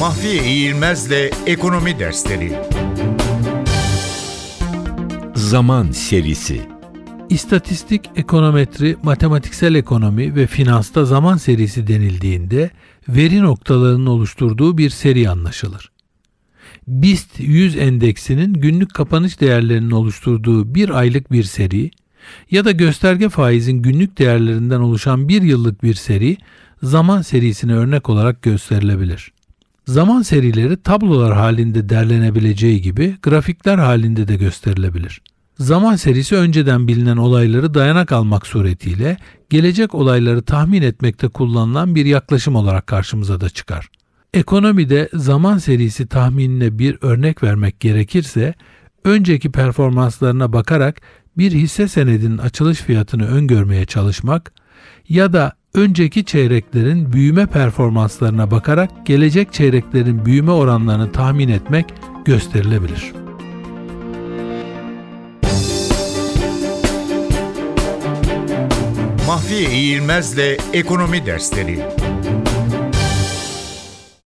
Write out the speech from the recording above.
Mahfiye İğilmez'le Ekonomi Dersleri Zaman serisi İstatistik, ekonometri, matematiksel ekonomi ve finansta zaman serisi denildiğinde veri noktalarının oluşturduğu bir seri anlaşılır. BIST 100 endeksinin günlük kapanış değerlerinin oluşturduğu bir aylık bir seri ya da gösterge faizin günlük değerlerinden oluşan bir yıllık bir seri zaman serisine örnek olarak gösterilebilir. Zaman serileri tablolar halinde derlenebileceği gibi grafikler halinde de gösterilebilir. Zaman serisi önceden bilinen olayları dayanak almak suretiyle gelecek olayları tahmin etmekte kullanılan bir yaklaşım olarak karşımıza da çıkar. Ekonomide zaman serisi tahminine bir örnek vermek gerekirse, önceki performanslarına bakarak bir hisse senedinin açılış fiyatını öngörmeye çalışmak ya da önceki çeyreklerin büyüme performanslarına bakarak gelecek çeyreklerin büyüme oranlarını tahmin etmek gösterilebilir. Mahfiye İğilmez'le Ekonomi Dersleri